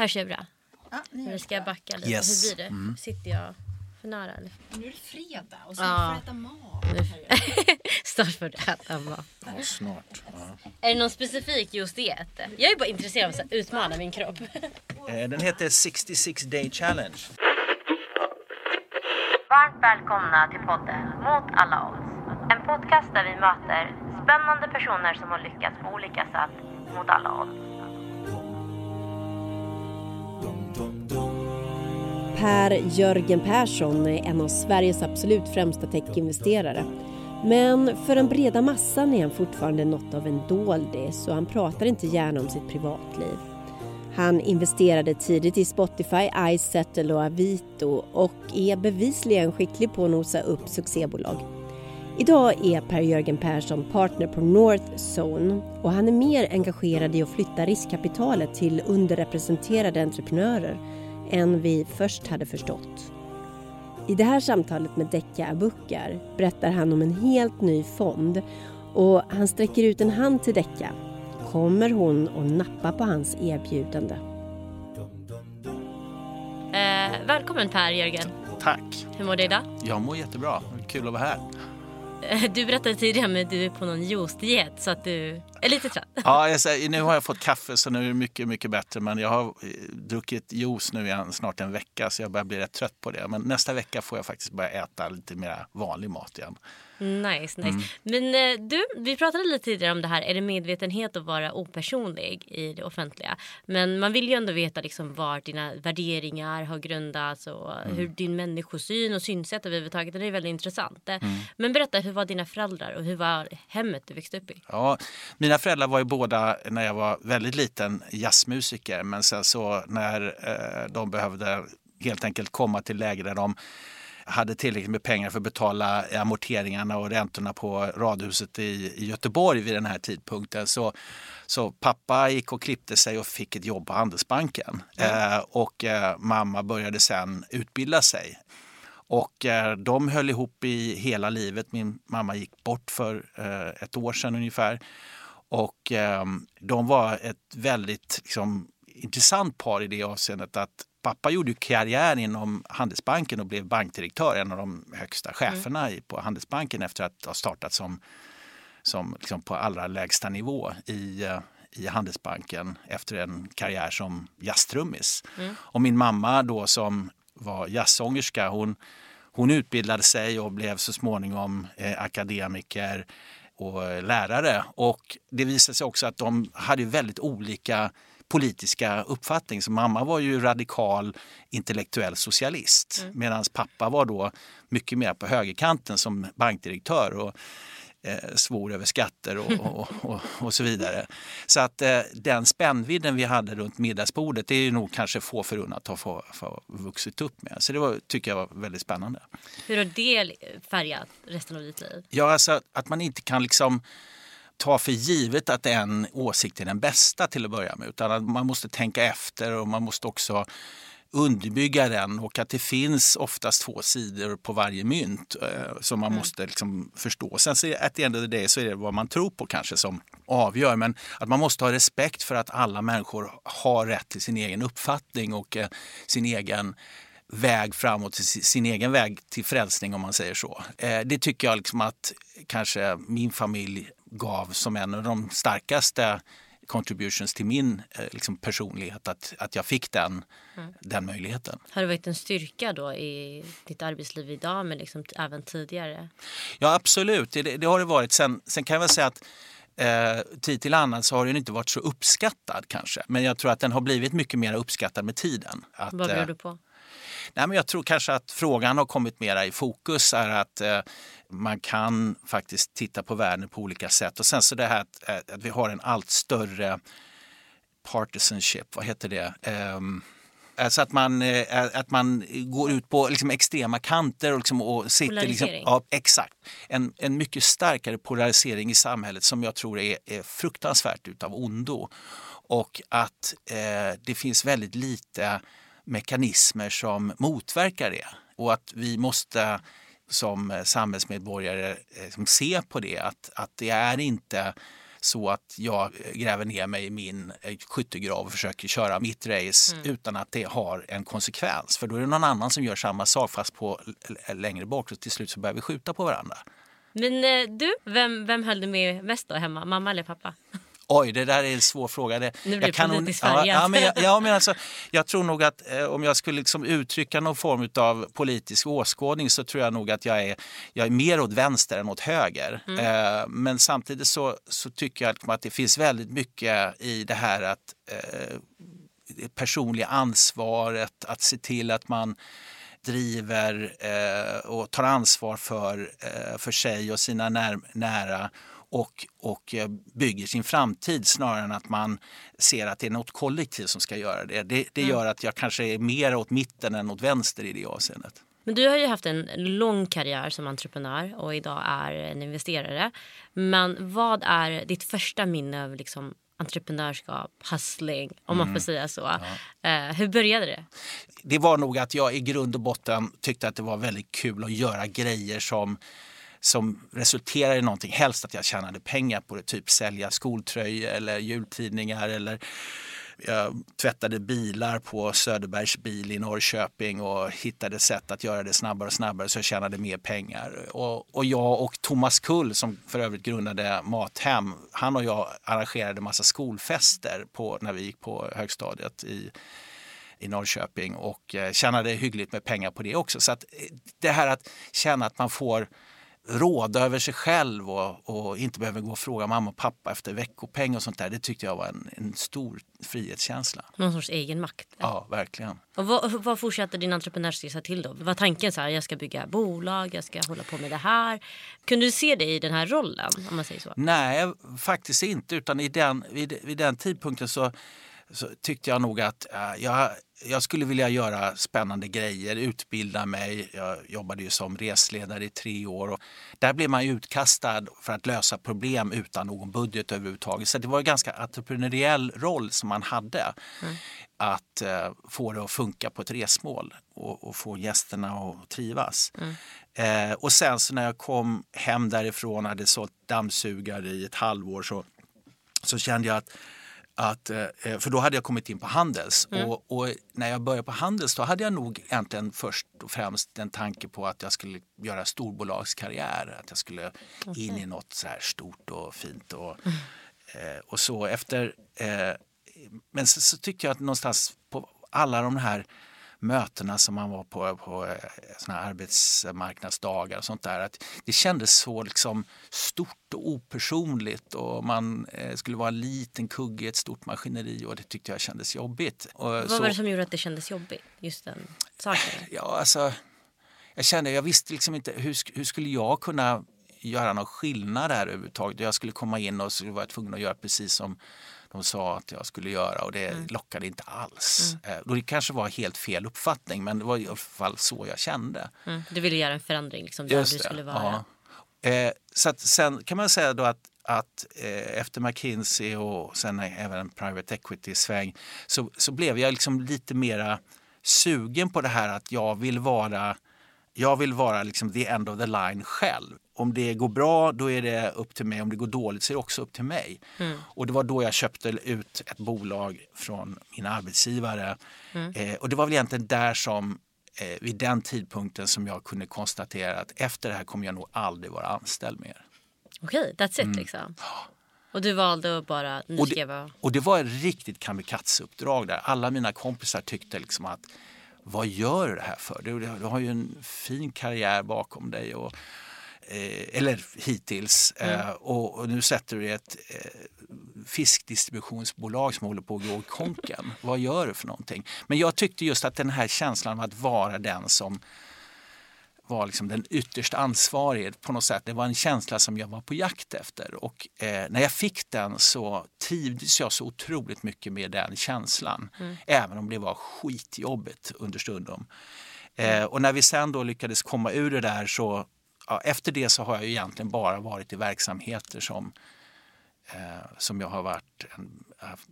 Hörs jag bra? Ja, gör ska jag backa lite? Yes. Hur blir det? Sitter jag för nära eller? Nu är det fredag och så Ja. får äta mat. Snart får du äta mat. Ja, snart. Ja. Är det någon specifik just diet? Jag är bara intresserad av att utmana min kropp. Eh, Den heter 66 Day Challenge. Varmt välkomna till podden Mot alla odds. En podcast där vi möter spännande personer som har lyckats på olika sätt mot alla odds. Per Jörgen Persson är en av Sveriges absolut främsta techinvesterare. Men för den breda massan är han fortfarande något av en doldis och han pratar inte gärna om sitt privatliv. Han investerade tidigt i Spotify, iSettle och Avito och är bevisligen skicklig på att nosa upp succébolag. Idag är Per-Jörgen Persson partner på North Zone och han är mer engagerad i att flytta riskkapitalet till underrepresenterade entreprenörer än vi först hade förstått. I det här samtalet med Dekka Abukar berättar han om en helt ny fond och han sträcker ut en hand till Dekka. Kommer hon att nappa på hans erbjudande? Eh, välkommen Per Jörgen. Tack. Hur mår du idag? Jag mår jättebra. Kul att vara här. Du berättade tidigare att du är på någon juicediet så att du är lite trött. Ja, jag säger, nu har jag fått kaffe så nu är det mycket, mycket bättre. Men jag har eh, druckit juice nu i snart en vecka så jag börjar bli rätt trött på det. Men nästa vecka får jag faktiskt börja äta lite mer vanlig mat igen. Nice, nice. Mm. Men eh, du, vi pratade lite tidigare om det här, är det medvetenhet att vara opersonlig i det offentliga? Men man vill ju ändå veta liksom var dina värderingar har grundats och Mm. hur din människosyn och synsätt överhuvudtaget, det är väldigt intressant. Mm. Men berätta, hur var dina föräldrar och hur var hemmet du växte upp i? Ja, mina föräldrar var ju båda, när jag var väldigt liten, jazzmusiker. Men sen så när eh, de behövde helt enkelt komma till läge där de hade tillräckligt med pengar för att betala amorteringarna och räntorna på radhuset i, i Göteborg vid den här tidpunkten. Så, så pappa gick och klippte sig och fick ett jobb på Handelsbanken. Eh, och eh, mamma började sen utbilda sig. Och eh, de höll ihop i hela livet. Min mamma gick bort för eh, ett år sedan ungefär. Och eh, de var ett väldigt liksom, intressant par i det avseendet att pappa gjorde ju karriär inom Handelsbanken och blev bankdirektör, en av de högsta cheferna i på Handelsbanken efter att ha startat som, som liksom på allra lägsta nivå i, eh, i Handelsbanken efter en karriär som jazztrummis. Och min mamma då som var jazzsångerska, hon, hon utbildade sig och blev så småningom eh, akademiker och lärare. Och det visade sig också att de hade väldigt olika politiska uppfattning. Så mamma var ju radikal intellektuell socialist medan pappa var då mycket mer på högerkanten som bankdirektör och eh, svor över skatter och, och, och, och så vidare. Så att eh, den spännvidden vi hade runt middagsbordet det är ju nog kanske få förunnat att ha få vuxit upp med. Så det var, tycker jag var väldigt spännande. Hur har det färgat resten av ditt liv? Ja, alltså att man inte kan liksom ta för givet att en åsikt är den bästa till att börja med. Utan att man måste tänka efter och man måste också underbygga den och att det finns oftast två sidor på varje mynt eh, som man måste liksom förstå. Sen så at the end of the day så är det vad man tror på kanske som avgör. Men att man måste ha respekt för att alla människor har rätt till sin egen uppfattning och eh, sin egen väg framåt, sin egen väg till frälsning om man säger så. Eh, det tycker jag liksom att kanske min familj gav som en av de starkaste contributions till min eh, liksom personlighet, att, att jag fick den, den möjligheten. Har det varit en styrka då i ditt arbetsliv idag men liksom även tidigare? Ja, absolut. Det, det har det varit. Sen, sen kan jag väl säga att eh, tid till annan så har den inte varit så uppskattad kanske. Men jag tror att den har blivit mycket mer uppskattad med tiden. Att, Vad eh, beror du på? Nej, men jag tror kanske att frågan har kommit mera i fokus. är att eh, Man kan faktiskt titta på världen på olika sätt. Och sen så det här att, eh, att vi har en allt större partisanship, vad heter det? Ehm, Alltså att man, eh, att man går ut på liksom extrema kanter och, liksom, och sitter... Liksom, ja, exakt. En, en mycket starkare polarisering i samhället som jag tror är, är fruktansvärt utav ondo. Och att eh, det finns väldigt lite mekanismer som motverkar det. Och att vi måste som eh, samhällsmedborgare eh, som se på det att, att det är inte så att jag gräver ner mig i min eh, skyttegrav och försöker köra mitt race utan att det har en konsekvens. För då är det någon annan som gör samma sak fast på längre bort och till slut så börjar vi skjuta på varandra. Men eh, du, vem, vem höll du med mest då hemma? Mamma eller pappa? Oj, det där är en svår fråga. Det, Nu blir det nog- politiskt ja, ja, men, jag, ja, men alltså, jag tror nog att eh, om jag skulle liksom uttrycka någon form av politisk åskådning så tror jag nog att jag är, jag är mer åt vänster än åt höger. Mm. Eh, men samtidigt så, så tycker jag liksom att det finns väldigt mycket i det här att eh, det personliga ansvaret, att se till att man driver eh, och tar ansvar för, eh, för sig och sina när, nära och, och eh, bygger sin framtid snarare än att man ser att det är något kollektiv som ska göra det. Det, det gör att jag kanske är mer åt mitten än åt vänster i det avseendet. Men du har ju haft en lång karriär som entreprenör och idag är en investerare. Men vad är ditt första minne av liksom entreprenörskap, hustling, om man får säga så? Eh, hur började det? det var nog att jag i grund och botten tyckte att det var väldigt kul att göra grejer som som resulterar i någonting. Helst att jag tjänade pengar på det, typ sälja skoltröjor eller jultidningar eller jag tvättade bilar på Söderbergs bil i Norrköping och hittade sätt att göra det snabbare och snabbare så jag tjänade mer pengar. Och, och jag och Thomas Kull som för övrigt grundade Mathem, han och jag arrangerade massa skolfester på, när vi gick på högstadiet i i Norrköping och eh, tjänade hyggligt med pengar på det också. Så att eh, det här att känna att man får råda över sig själv och, och inte behöver gå och fråga mamma och pappa efter veckopeng och sånt där. Det tyckte jag var en, en stor frihetskänsla. Någon sorts egen makt? Ja, verkligen. Och vad, vad fortsatte din entreprenörsresa till då? Var tanken så här, jag ska bygga bolag, jag ska hålla på med det här. Kunde du se dig i den här rollen? Om man säger så? Nej, faktiskt inte. Utan i den, vid, vid den tidpunkten så, så tyckte jag nog att eh, jag, jag skulle vilja göra spännande grejer, utbilda mig. Jag jobbade ju som resledare i tre år. Och där blev man utkastad för att lösa problem utan någon budget överhuvudtaget. Så det var en ganska entreprenöriell roll som man hade. Att eh, få det att funka på ett resmål och, och få gästerna att trivas. Eh, och sen så när jag kom hem därifrån hade sålt dammsugare i ett halvår så, så kände jag att att, eh, för då hade jag kommit in på Handels och, och när jag började på Handels då hade jag nog egentligen först och främst en tanke på att jag skulle göra storbolagskarriär. Att jag skulle in i något så här stort och fint och, eh, och så efter. Eh, men så, så tyckte jag att någonstans på alla de här mötena som man var på, på eh, såna arbetsmarknadsdagar och sånt där. Att det kändes så liksom stort och opersonligt och man eh, skulle vara en liten kugge i ett stort maskineri och det tyckte jag kändes jobbigt. Och Vad så- var det som gjorde att det kändes jobbigt? Just den saken? Ja, alltså, jag kände, jag visste liksom inte hur, hur skulle jag kunna göra någon skillnad här överhuvudtaget. Jag skulle komma in och så var jag tvungen att göra precis som de sa att jag skulle göra och det lockade inte alls. Eh, och det kanske var helt fel uppfattning men det var i alla fall så jag kände. Mm. Du ville göra en förändring liksom, där Just du det, skulle vara. Ja. Eh, så att sen kan man säga då att, att eh, efter McKinsey och sen även private equity-sväng så, så blev jag liksom lite mera sugen på det här att jag vill vara jag vill vara liksom the end of the line själv. Om det går bra då är det upp till mig, om det går dåligt så är det också upp till mig. Och det var då jag köpte ut ett bolag från min arbetsgivare. Eh, och det var väl egentligen där som eh, vid den tidpunkten som jag kunde konstatera att efter det här kommer jag nog aldrig vara anställd mer. Okej, that's it liksom. Och du valde att bara, Mm. Och det, och det var ett riktigt kamikaze-uppdrag där. Alla mina kompisar tyckte liksom att vad gör du det här för? Du, du har ju en fin karriär bakom dig. Och, eh, eller hittills. Eh, och, och nu sätter du i ett eh, fiskdistributionsbolag som håller på att gå i konken. vad gör du för någonting? Men jag tyckte just att den här känslan av att vara den som var liksom den ytterst ansvarige på något sätt. Det var en känsla som jag var på jakt efter och eh, när jag fick den så trivdes jag så otroligt mycket med den känslan. Även om det var skitjobbigt understundom. Eh, och när vi sen då lyckades komma ur det där så ja, efter det så har jag ju egentligen bara varit i verksamheter som eh, som jag har varit en,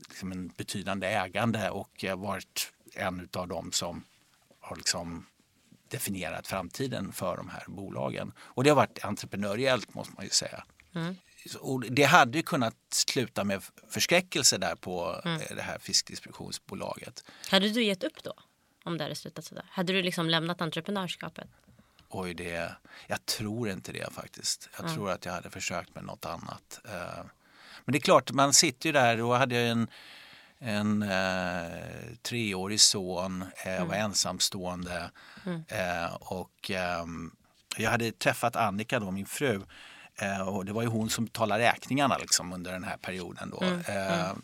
liksom en betydande ägande och eh, varit en av dem som har liksom definierat framtiden för de här bolagen. Och det har varit entreprenöriellt måste man ju säga. och det hade ju kunnat sluta med förskräckelse där på Mm. eh, det här fiskdistributionsbolaget. Hade du gett upp då? Om det hade slutat sådär? Hade du liksom lämnat entreprenörskapet? Oj, det, jag tror inte det faktiskt. Jag tror att jag hade försökt med något annat. Eh, Men det är klart, man sitter ju där. Då hade jag en, en eh, treårig son, eh, jag var ensamstående. Eh, och ehm, jag hade träffat Annika, då, min fru. Eh, och det var ju hon som betalade räkningarna liksom, under den här perioden. Då. Eh, eh,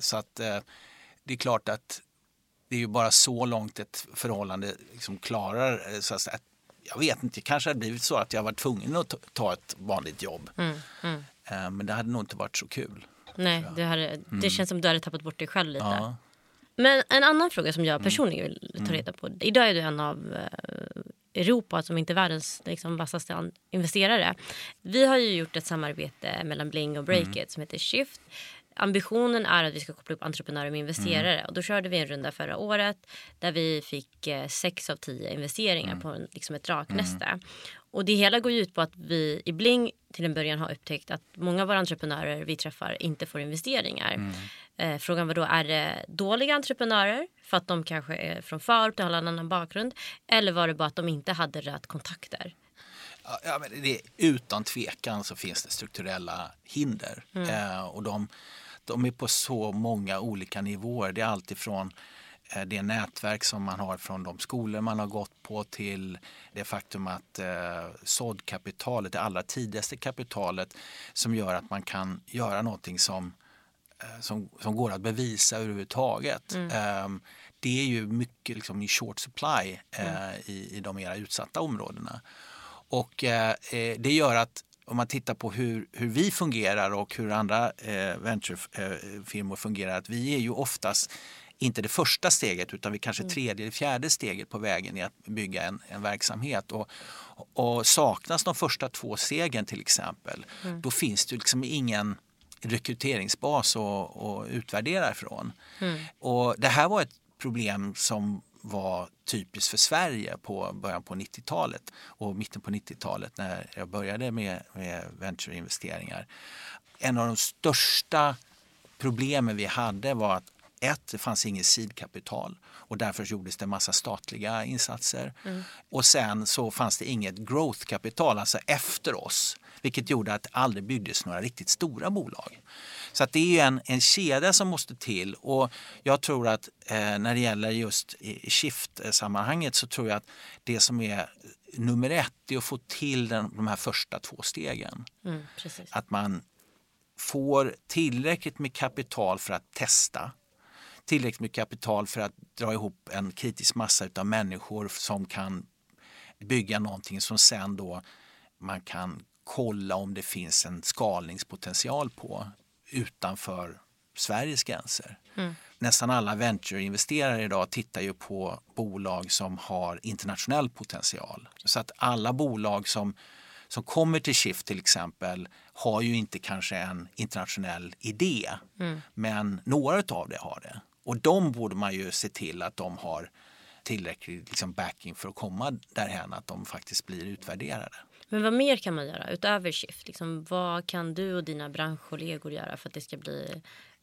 så att det är klart att det är ju bara så långt ett förhållande liksom klarar. Så att, jag vet inte, kanske hade blivit så att jag var tvungen att ta- ett vanligt jobb. Mm, Eh, Men det hade nog inte varit så kul. Nej, det, hade, det känns som du hade tappat bort dig själv lite. Mm. Ja. Men en annan fråga som Mm. jag personligen vill ta reda på. Idag är du en av eh, Europa, som inte världens liksom, vassaste investerare. Vi har ju gjort ett samarbete mellan Bling och Breakit Mm. som heter Shift. Ambitionen är att vi ska koppla upp entreprenörer med investerare. Mm. Och då körde vi en runda förra året där vi fick eh, sex av tio investeringar Mm. på en, liksom ett draknäste. Och det hela går ju ut på att vi i Bling till en början har upptäckt att många av våra entreprenörer vi träffar inte får investeringar. Eh, frågan var då, är det dåliga entreprenörer för att de kanske är från förort och har en annan bakgrund? Eller var det bara att de inte hade rätt kontakter? Ja, men det, utan tvekan så finns det strukturella hinder. Eh, och de, de är på så många olika nivåer. Det är alltifrån det nätverk som man har från de skolor man har gått på till det faktum att eh, såddkapitalet, det allra tidigaste kapitalet som gör att man kan göra någonting som eh, som, som går att bevisa överhuvudtaget. Ehm, det är ju mycket liksom i short supply eh, i, i de mera utsatta områdena. Och eh, eh, det gör att om man tittar på hur, hur vi fungerar och hur andra eh, venturefirmor fungerar, att vi är ju oftast inte det första steget utan vi kanske tredje eller fjärde steget på vägen i att bygga en, en verksamhet. Och, och saknas de första två stegen till exempel, då finns det liksom ingen rekryteringsbas att, att utvärdera ifrån. Och det här var ett problem som var typiskt för Sverige på början på 90-talet och mitten på 90-talet när jag började med, med ventureinvesteringar. En av de största problemen vi hade var att ett, det fanns inget sidkapital och därför gjordes det massa statliga insatser. Och sen så fanns det inget growth-kapital, alltså efter oss, vilket gjorde att det aldrig byggdes några riktigt stora bolag. Så att det är en, en kedja som måste till och jag tror att eh, när det gäller just Shift-sammanhanget så tror jag att det som är nummer ett är att få till den, de här första två stegen. Mm. Att man får tillräckligt med kapital för att testa. Tillräckligt med kapital för att dra ihop en kritisk massa av människor som kan bygga någonting som sen då man kan kolla om det finns en skalningspotential på utanför Sveriges gränser. Nästan alla ventureinvesterare idag tittar ju på bolag som har internationell potential. Så att alla bolag som, som kommer till Shift till exempel har ju inte kanske en internationell idé. Men några av det har det. Och de borde man ju se till att de har tillräcklig liksom, backing för att komma därhän att de faktiskt blir utvärderade. Men vad mer kan man göra utöver Shift? Liksom, vad kan du och dina branschkollegor göra för att det ska bli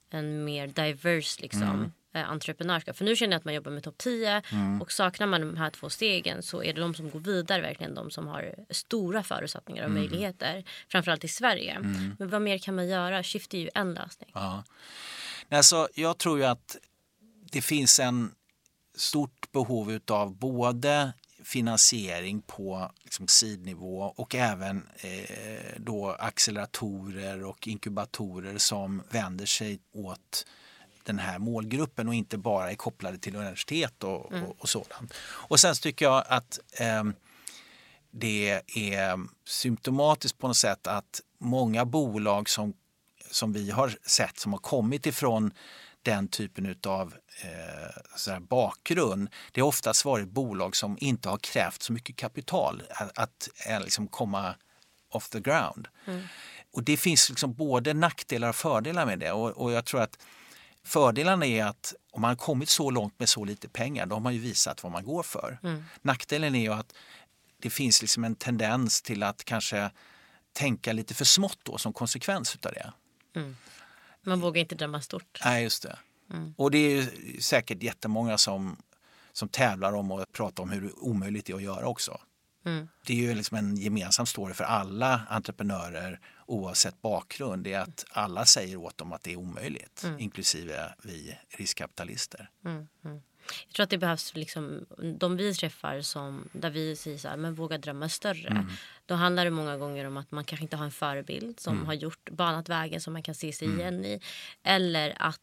en mer diverse liksom, eh, entreprenörskap? För nu känner jag att man jobbar med topp 10 och saknar man de här två stegen så är det de som går vidare verkligen de som har stora förutsättningar och möjligheter. Framförallt i Sverige. Men vad mer kan man göra? Shift är ju en lösning. Ja. Alltså, jag tror ju att det finns en stort behov av både finansiering på liksom, sidnivå och även eh, då acceleratorer och inkubatorer som vänder sig åt den här målgruppen och inte bara är kopplade till universitet och, och, och sådant. Och sen tycker jag att ehm, det är symptomatiskt på något sätt att många bolag som, som vi har sett som har kommit ifrån den typen av eh, bakgrund. Det har oftast varit bolag som inte har krävt så mycket kapital att, att eh, liksom komma off the ground. Och det finns liksom både nackdelar och fördelar med det. Och, och jag tror att Fördelen är att om man har kommit så långt med så lite pengar, då har man ju visat vad man går för. Nackdelen är ju att det finns liksom en tendens till att kanske tänka lite för smått då som konsekvens utav det. Man vågar inte drömma stort. Nej, just det. Och det är säkert jättemånga som, som tävlar om att prata om hur omöjligt det är att göra också. Det är ju liksom en gemensam story för alla entreprenörer oavsett bakgrund. Det är att alla säger åt dem att det är omöjligt, inklusive vi riskkapitalister. Jag tror att det behövs liksom, de vi träffar som, där vi säger så här, men våga drömma större. Mm. Då handlar det många gånger om att man kanske inte har en förebild som Mm. har gjort, banat vägen som man kan se sig igen i. Eller att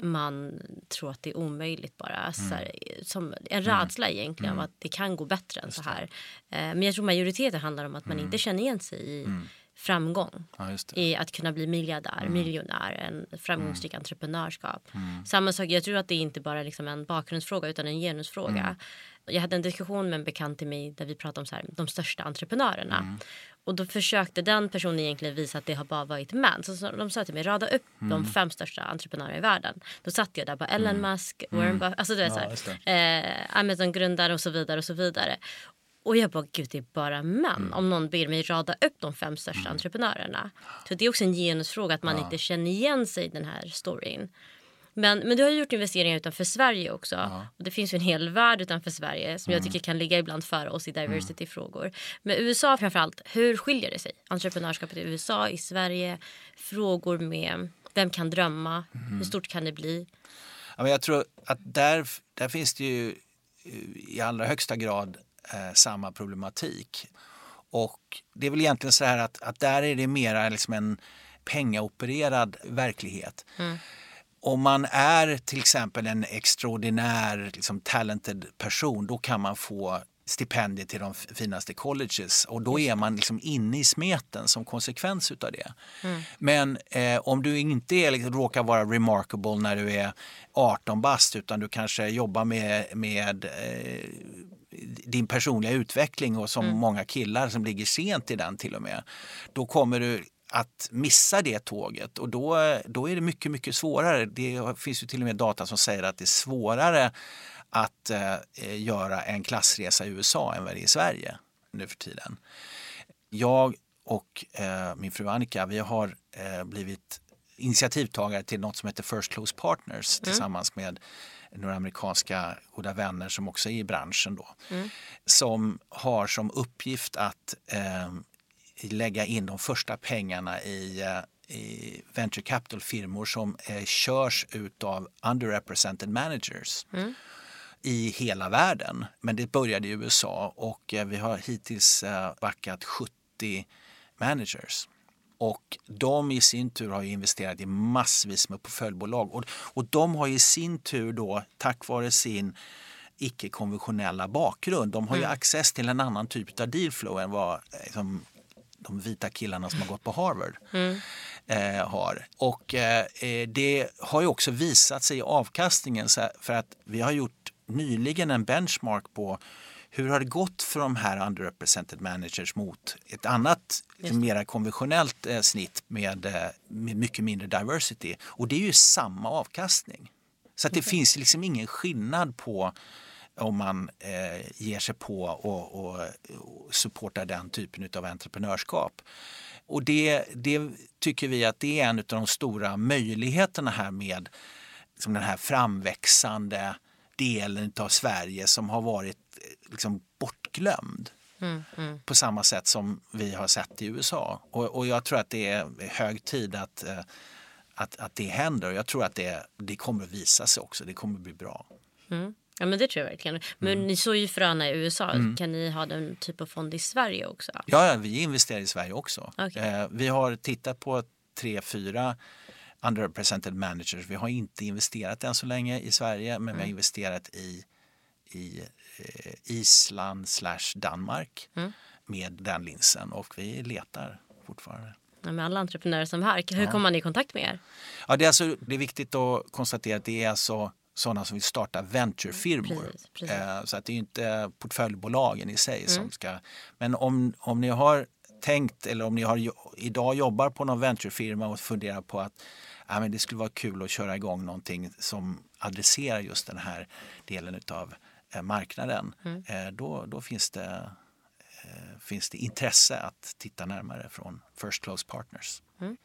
man tror att det är omöjligt bara. Så här, Mm. som en rädsla egentligen av att det kan gå bättre än så här. Eh, Men jag tror majoriteten handlar om att man inte känner igen sig i framgång Mm. Ja, i att kunna bli miljardär, Mm. miljonär, en framgångsrik entreprenörskap. Samma sak, jag tror att det är inte bara liksom en bakgrundsfråga utan en genusfråga. Mm. Jag hade en diskussion med en bekant till mig där vi pratade om så här, de största entreprenörerna. Och då försökte den personen egentligen visa att det har bara varit män. Så, de sa till mig, rada upp de fem största entreprenörerna i världen. Då satt jag där bara Elon Musk, Warren Buffett, alltså du vet, Ja, så här, eh, Amazon-grundare och så vidare och så vidare. Och jag bara, gud det är bara män. Om någon ber mig rada upp de fem största entreprenörerna. Så det är också en genusfråga att man inte känner igen sig i den här storyn. Men, men du har ju gjort investeringar utanför Sverige också. Och det finns ju en hel värld utanför Sverige som jag tycker kan ligga ibland före oss i diversity-frågor. Men USA framförallt, hur skiljer det sig? Entreprenörskapet i USA, i Sverige, frågor med vem kan drömma, hur stort kan det bli? Ja, men jag tror att där, där finns det ju eh, i allra högsta grad eh, samma problematik. Och det är väl egentligen så här att, att där är det mera liksom en pengaopererad verklighet. Om man är till exempel en extraordinär liksom, talented person då kan man få stipendier till de finaste colleges och då är man liksom inne i smeten som konsekvens utav det. Men eh, om du inte är, liksom, råkar vara remarkable när du är 18 bast utan du kanske jobbar med, med eh, din personliga utveckling och som många killar som ligger sent i den till och med. Då kommer du att missa det tåget och då, då är det mycket, mycket svårare. Det finns ju till och med data som säger att det är svårare att eh, göra en klassresa i USA än vad det är i Sverige nu för tiden. Jag och eh, min fru Annika vi har eh, blivit initiativtagare till något som heter First Close Partners tillsammans med några amerikanska goda vänner som också är i branschen då. Som har som uppgift att eh, lägga in de första pengarna i, eh, i venture capital-firmor som eh, körs utav underrepresented managers i hela världen. Men det började i USA och eh, vi har hittills eh, backat 70 managers. Och de i sin tur har ju investerat i massvis med portföljbolag. Och, och de har i sin tur då tack vare sin icke-konventionella bakgrund, de har ju access till en annan typ av dealflow än vad liksom, de vita killarna som har gått på Harvard eh, har. Och eh, eh, det har ju också visat sig i avkastningen. För att vi har gjort nyligen en benchmark på hur har det gått för de här underrepresented managers mot ett annat mer konventionellt eh, snitt med, eh, med mycket mindre diversity. Och det är ju samma avkastning. Så att det finns liksom ingen skillnad på om man eh, ger sig på och, och, och supportar den typen av entreprenörskap. Och det, det tycker vi att det är en av de stora möjligheterna här med liksom den här framväxande delen av Sverige som har varit liksom bortglömd. På samma sätt som vi har sett i USA. Och, och jag tror att det är hög tid att, eh, att, att det händer. Och jag tror att det, det kommer att visa sig också. Det kommer att bli bra. Ja men det tror jag verkligen. Men Mm. ni såg ju fröna i USA. Kan ni ha den typ av fond i Sverige också? Ja, ja, vi investerar i Sverige också. Okej. Eh, vi har tittat på tre, fyra underrepresented managers. Vi har inte investerat än så länge i Sverige men vi har investerat i, i eh, Island slash Danmark med den linsen och vi letar fortfarande. Ja, med alla entreprenörer som här. Hur kommer man i kontakt med er? Ja, det, är alltså, det är viktigt att konstatera att det är alltså sådana som vill starta venturefirmor. Precis, precis. Eh, Så att det är inte portföljbolagen i sig som ska... Men om, om ni har tänkt eller om ni har, idag jobbar på någon venturefirma och funderar på att ja, men det skulle vara kul att köra igång någonting som adresserar just den här delen av marknaden. Eh, Då, då finns det eh, finns det intresse att titta närmare från First Close Partners. Mm.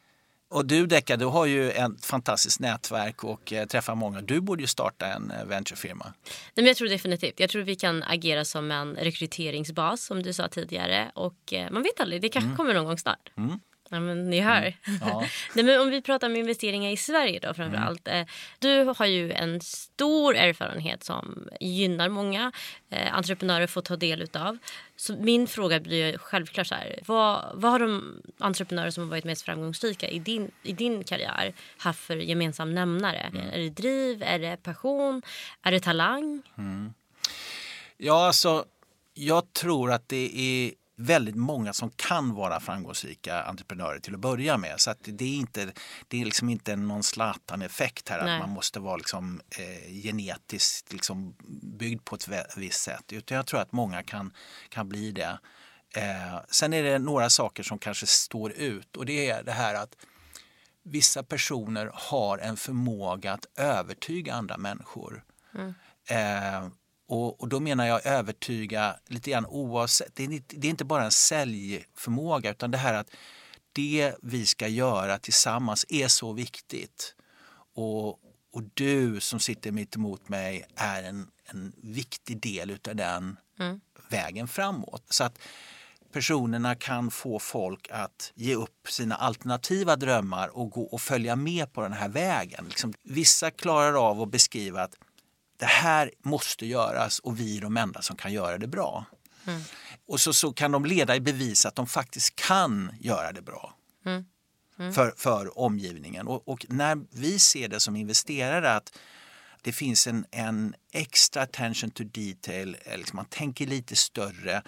Och du Decca, du har ju ett fantastiskt nätverk och eh, träffar många. Du borde ju starta en eh, venturefirma. Nej, men jag tror definitivt. Jag tror vi kan agera som en rekryteringsbas som du sa tidigare. Och eh, man vet aldrig, det kanske kommer någon gång snart. Mm. Ja, men ni hör. Ja. Nej, men om vi pratar om investeringar i Sverige då framför allt. Eh, du har ju en stor erfarenhet som gynnar många eh, entreprenörer får ta del utav. Så min fråga blir självklart så här. Vad, vad har de entreprenörer som har varit mest framgångsrika i din, i din karriär haft för gemensam nämnare? Är det driv? Är det passion? Är det talang? Ja, alltså, jag tror att det är väldigt många som kan vara framgångsrika entreprenörer till att börja med. Så att det är inte, det är liksom inte någon Zlatan-effekt här Nej. att man måste vara liksom, eh, genetiskt liksom byggd på ett visst sätt. Utan jag tror att många kan, kan bli det. Eh, sen är det några saker som kanske står ut och det är det här att vissa personer har en förmåga att övertyga andra människor. Eh, och, och då menar jag övertyga lite grann oavsett. Det är, inte- det är inte bara en säljförmåga utan det här att det vi ska göra tillsammans är så viktigt. Och, och du som sitter mitt emot mig är en, en viktig del utav den vägen framåt. Så att personerna kan få folk att ge upp sina alternativa drömmar och gå och följa med på den här vägen. Liksom, vissa klarar av att beskriva att det här måste göras och vi är de enda som kan göra det bra. Och så, så kan de leda i bevis att de faktiskt kan göra det bra. För, för omgivningen. Och, och när vi ser det som investerare att det finns en, en extra attention to detail, liksom man tänker lite större,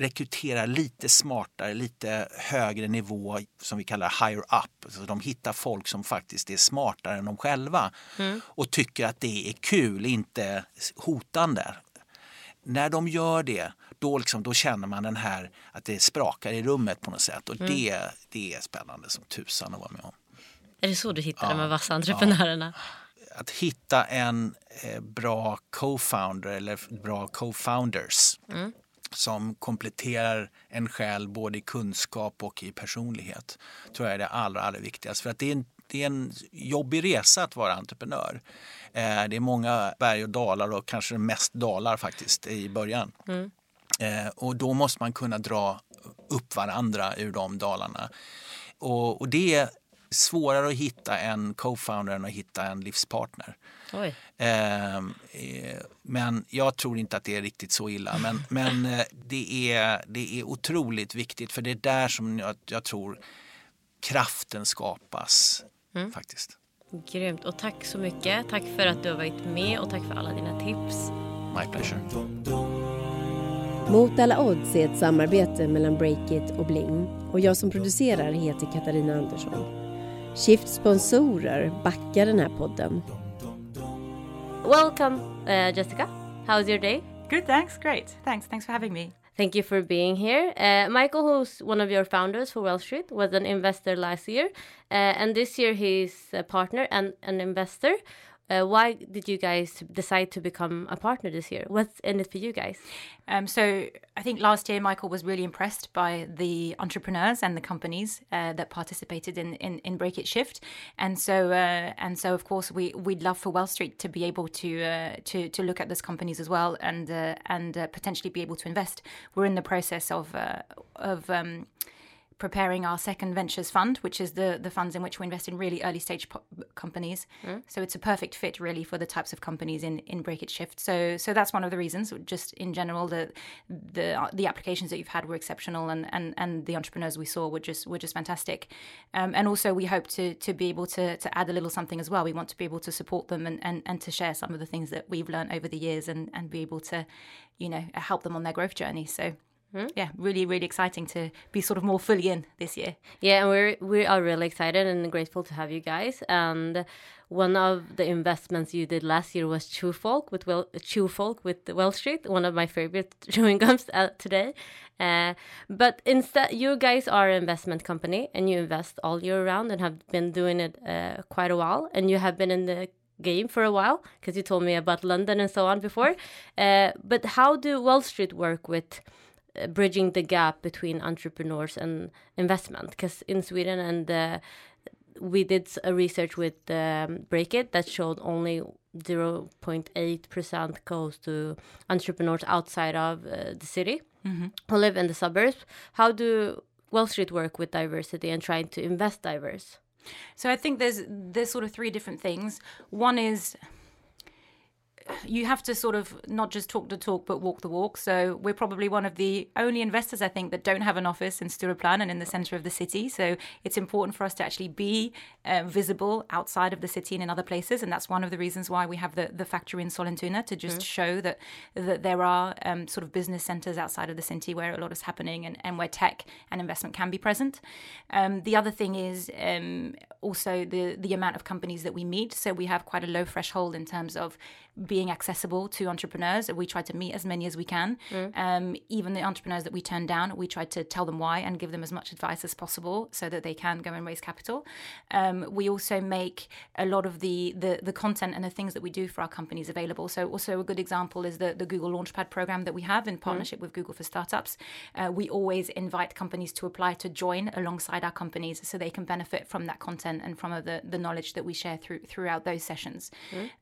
rekryterar lite smartare, lite högre nivå som vi kallar higher up. Så de hittar folk som faktiskt är smartare än de själva och tycker att det är kul, inte hotande. När de gör det, då, liksom, då känner man den här att det sprakar i rummet på något sätt och det, det är spännande som tusan att vara med om. Är det så du hittar de här vassa entreprenörerna? att hitta en eh, bra co-founder eller bra co-founders som kompletterar en själv både i kunskap och i personlighet tror jag är det allra, allra viktigaste. För att det är en, det är en jobbig resa att vara entreprenör. Eh, det är många berg och dalar och kanske mest dalar faktiskt i början. Eh, och då måste man kunna dra upp varandra ur de dalarna. Och, och det svårare att hitta en co-founder än att hitta en livspartner. Oj. Ehm, eh, men jag tror inte att det är riktigt så illa. Men, men eh, det, är, det är otroligt viktigt för det är där som jag, jag tror kraften skapas. faktiskt. Grymt. Och tack så mycket. Tack för att du har varit med och tack för alla dina tips. My pleasure. Mot alla odds är ett samarbete mellan Breakit och Bling och jag som producerar heter Katarina Andersson. Shift sponsorer backar den här podden. Welcome uh, Jessica. How's your day? Good, thanks. Great. Thanks. Thanks for having me. Thank you for being here. Uh, Michael, who's one of your founders for Wall Street, was an investor last year, uh, and this year he's a partner and an investor. Uh, why did you guys decide to become a partner this year? What's in it for you guys? Um, so I think last year Michael was really impressed by the entrepreneurs and the companies uh, that participated in, in in Break It Shift, and so uh, and so of course we we'd love for Wall Street to be able to uh, to to look at those companies as well and uh, and uh, potentially be able to invest. We're in the process of of um, preparing our second ventures fund, which is the the funds in which we invest in really early stage po- companies. So it's a perfect fit, really, for the types of companies in in Break It Shift. So so that's one of the reasons. Just in general, the the the applications that you've had were exceptional, and and and the entrepreneurs we saw were just were just fantastic. Um, and also, we hope to to be able to to add a little something as well. We want to be able to support them and and and to share some of the things that we've learned over the years, and and be able to, you know, help them on their growth journey. So. Yeah, really, really exciting to be sort of more fully in this year. Yeah, and we're we are really excited and grateful to have you guys. And one of the investments you did last year was Chew Folk with well Chew Folk with Well Street, one of my favorite chewing gums uh, today. Uh, but instead, you guys are an investment company and you invest all year round and have been doing it uh, quite a while. And you have been in the game for a while because you told me about London and so on before. Uh, but how do Wall Street work with? Uh, bridging the gap between entrepreneurs and investment because in Sweden and uh, we did a research with um, Breakit that showed only 0.8% goes to entrepreneurs outside of uh, the city Mm-hmm. who live in the suburbs. How do Wall Street work with diversity and trying to invest diverse? So I think there's there's sort of three different things. One is you have to sort of not just talk the talk but walk the walk. So we're probably one of the only investors I think that don't have an office in Stureplan and in the center of the city. So it's important for us to actually be uh, visible outside of the city and in other places, and that's one of the reasons why we have the the factory in Solentuna to just show that that there are um, sort of business centers outside of the city where a lot is happening and, and where tech and investment can be present. Um, the other thing is um, also the the amount of companies that we meet. So we have quite a low threshold in terms of being accessible to entrepreneurs. We try to meet as many as we can. Um, even the entrepreneurs that we turn down, we try to tell them why and give them as much advice as possible so that they can go and raise capital. Um, we also make a lot of the, the the content and the things that we do for our companies available. So also a good example is the the Google Launchpad program that we have in partnership with Google for Startups. Uh, we always invite companies to apply to join alongside our companies so they can benefit from that content and from the the knowledge that we share through throughout those sessions.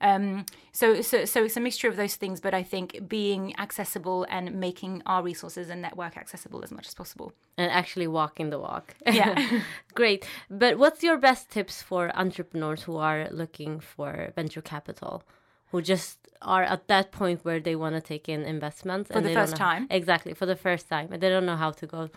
Um, so so so it's a mixture of those things, but I think being accessible and making our resources and network accessible as much as possible. and actually walking the walk. Yeah. Great. But what's your best tips for entrepreneurs who are looking for venture capital? Who just are at that point where they want to take in investments For the first time? Exactly, for the first time. And they don't know how to go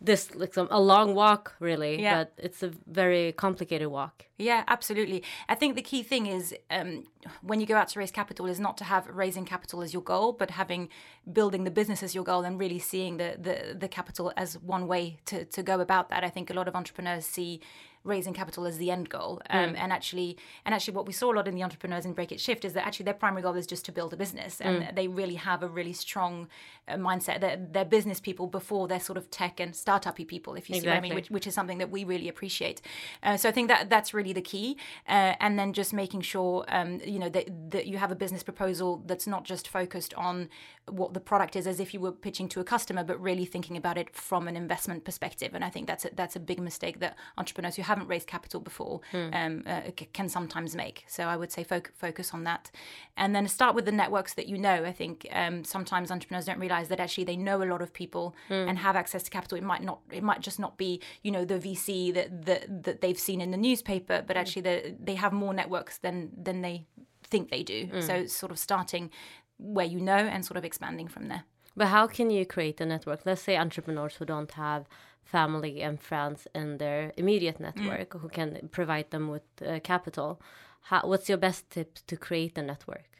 this like some a long walk really, Yeah. but it's a very complicated walk. Yeah, absolutely. I think the key thing is um, when you go out to raise capital is not to have raising capital as your goal, but having building the business as your goal and really seeing the the, the capital as one way to, to go about that. I think a lot of entrepreneurs see raising capital as the end goal, um, and actually and actually what we saw a lot in the entrepreneurs in Break It Shift is that actually their primary goal is just to build a business, and they really have a really strong uh, mindset. They're, they're business people before they're sort of tech and startup-y people, if you see what I mean, which, which is something that we really appreciate. Uh, so I think that that's really the key, uh, and then just making sure um, you know that, that you have a business proposal that's not just focused on what the product is, as if you were pitching to a customer, but really thinking about it from an investment perspective. And I think that's a, that's a big mistake that entrepreneurs who haven't raised capital before um, uh, c- can sometimes make. So I would say foc- focus on that, and then start with the networks that you know. I think um, sometimes entrepreneurs don't realize that actually they know a lot of people and have access to capital. It might not, it might just not be you know the VC that that, that they've seen in the newspaper, but actually they they have more networks than than they think they do. So sort of starting where you know and sort of expanding from there. But how can you create a network? Let's say entrepreneurs who don't have family and friends in their immediate network who can provide them with uh, capital. How, what's your best tip to create a network?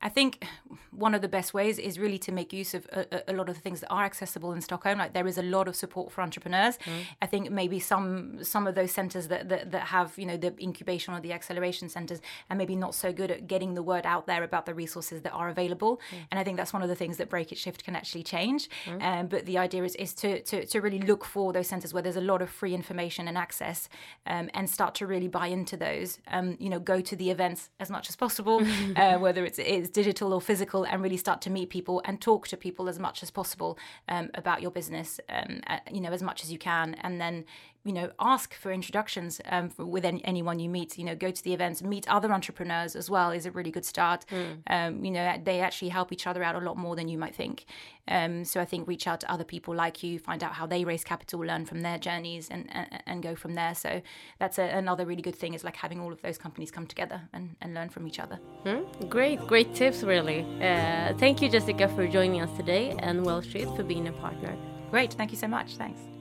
I think one of the best ways is really to make use of a, a- lot of the things that are accessible in Stockholm. Like there is a lot of support for entrepreneurs. I think maybe some some of those centers that, that that have you know the incubation or the acceleration centers are maybe not so good at getting the word out there about the resources that are available. And I think that's one of the things that Break It Shift can actually change. Um, but the idea is is to, to to really look for those centers where there's a lot of free information and access, um, and start to really buy into those. Um, you know, go to the events as much as possible, uh, whether it's it's digital or physical, and really start to meet people and talk to people as much as possible um, about your business. Um, uh, you know, as much as you can, and then you know ask for introductions um, for, with any, anyone you meet. You know, go to the events, meet other entrepreneurs as well is a really good start. Um, you know, they actually help each other out a lot more than you might think. Um, so I think reach out to other people like you, find out how they raise capital, learn from their journeys, and and, and go from there. So that's a, another really good thing is like having all of those companies come together and, and learn from each other. Great, great tips, really. Uh, thank you, Jessica, for joining us today, and Wall Street for being a partner. Great, thank you so much. Thanks.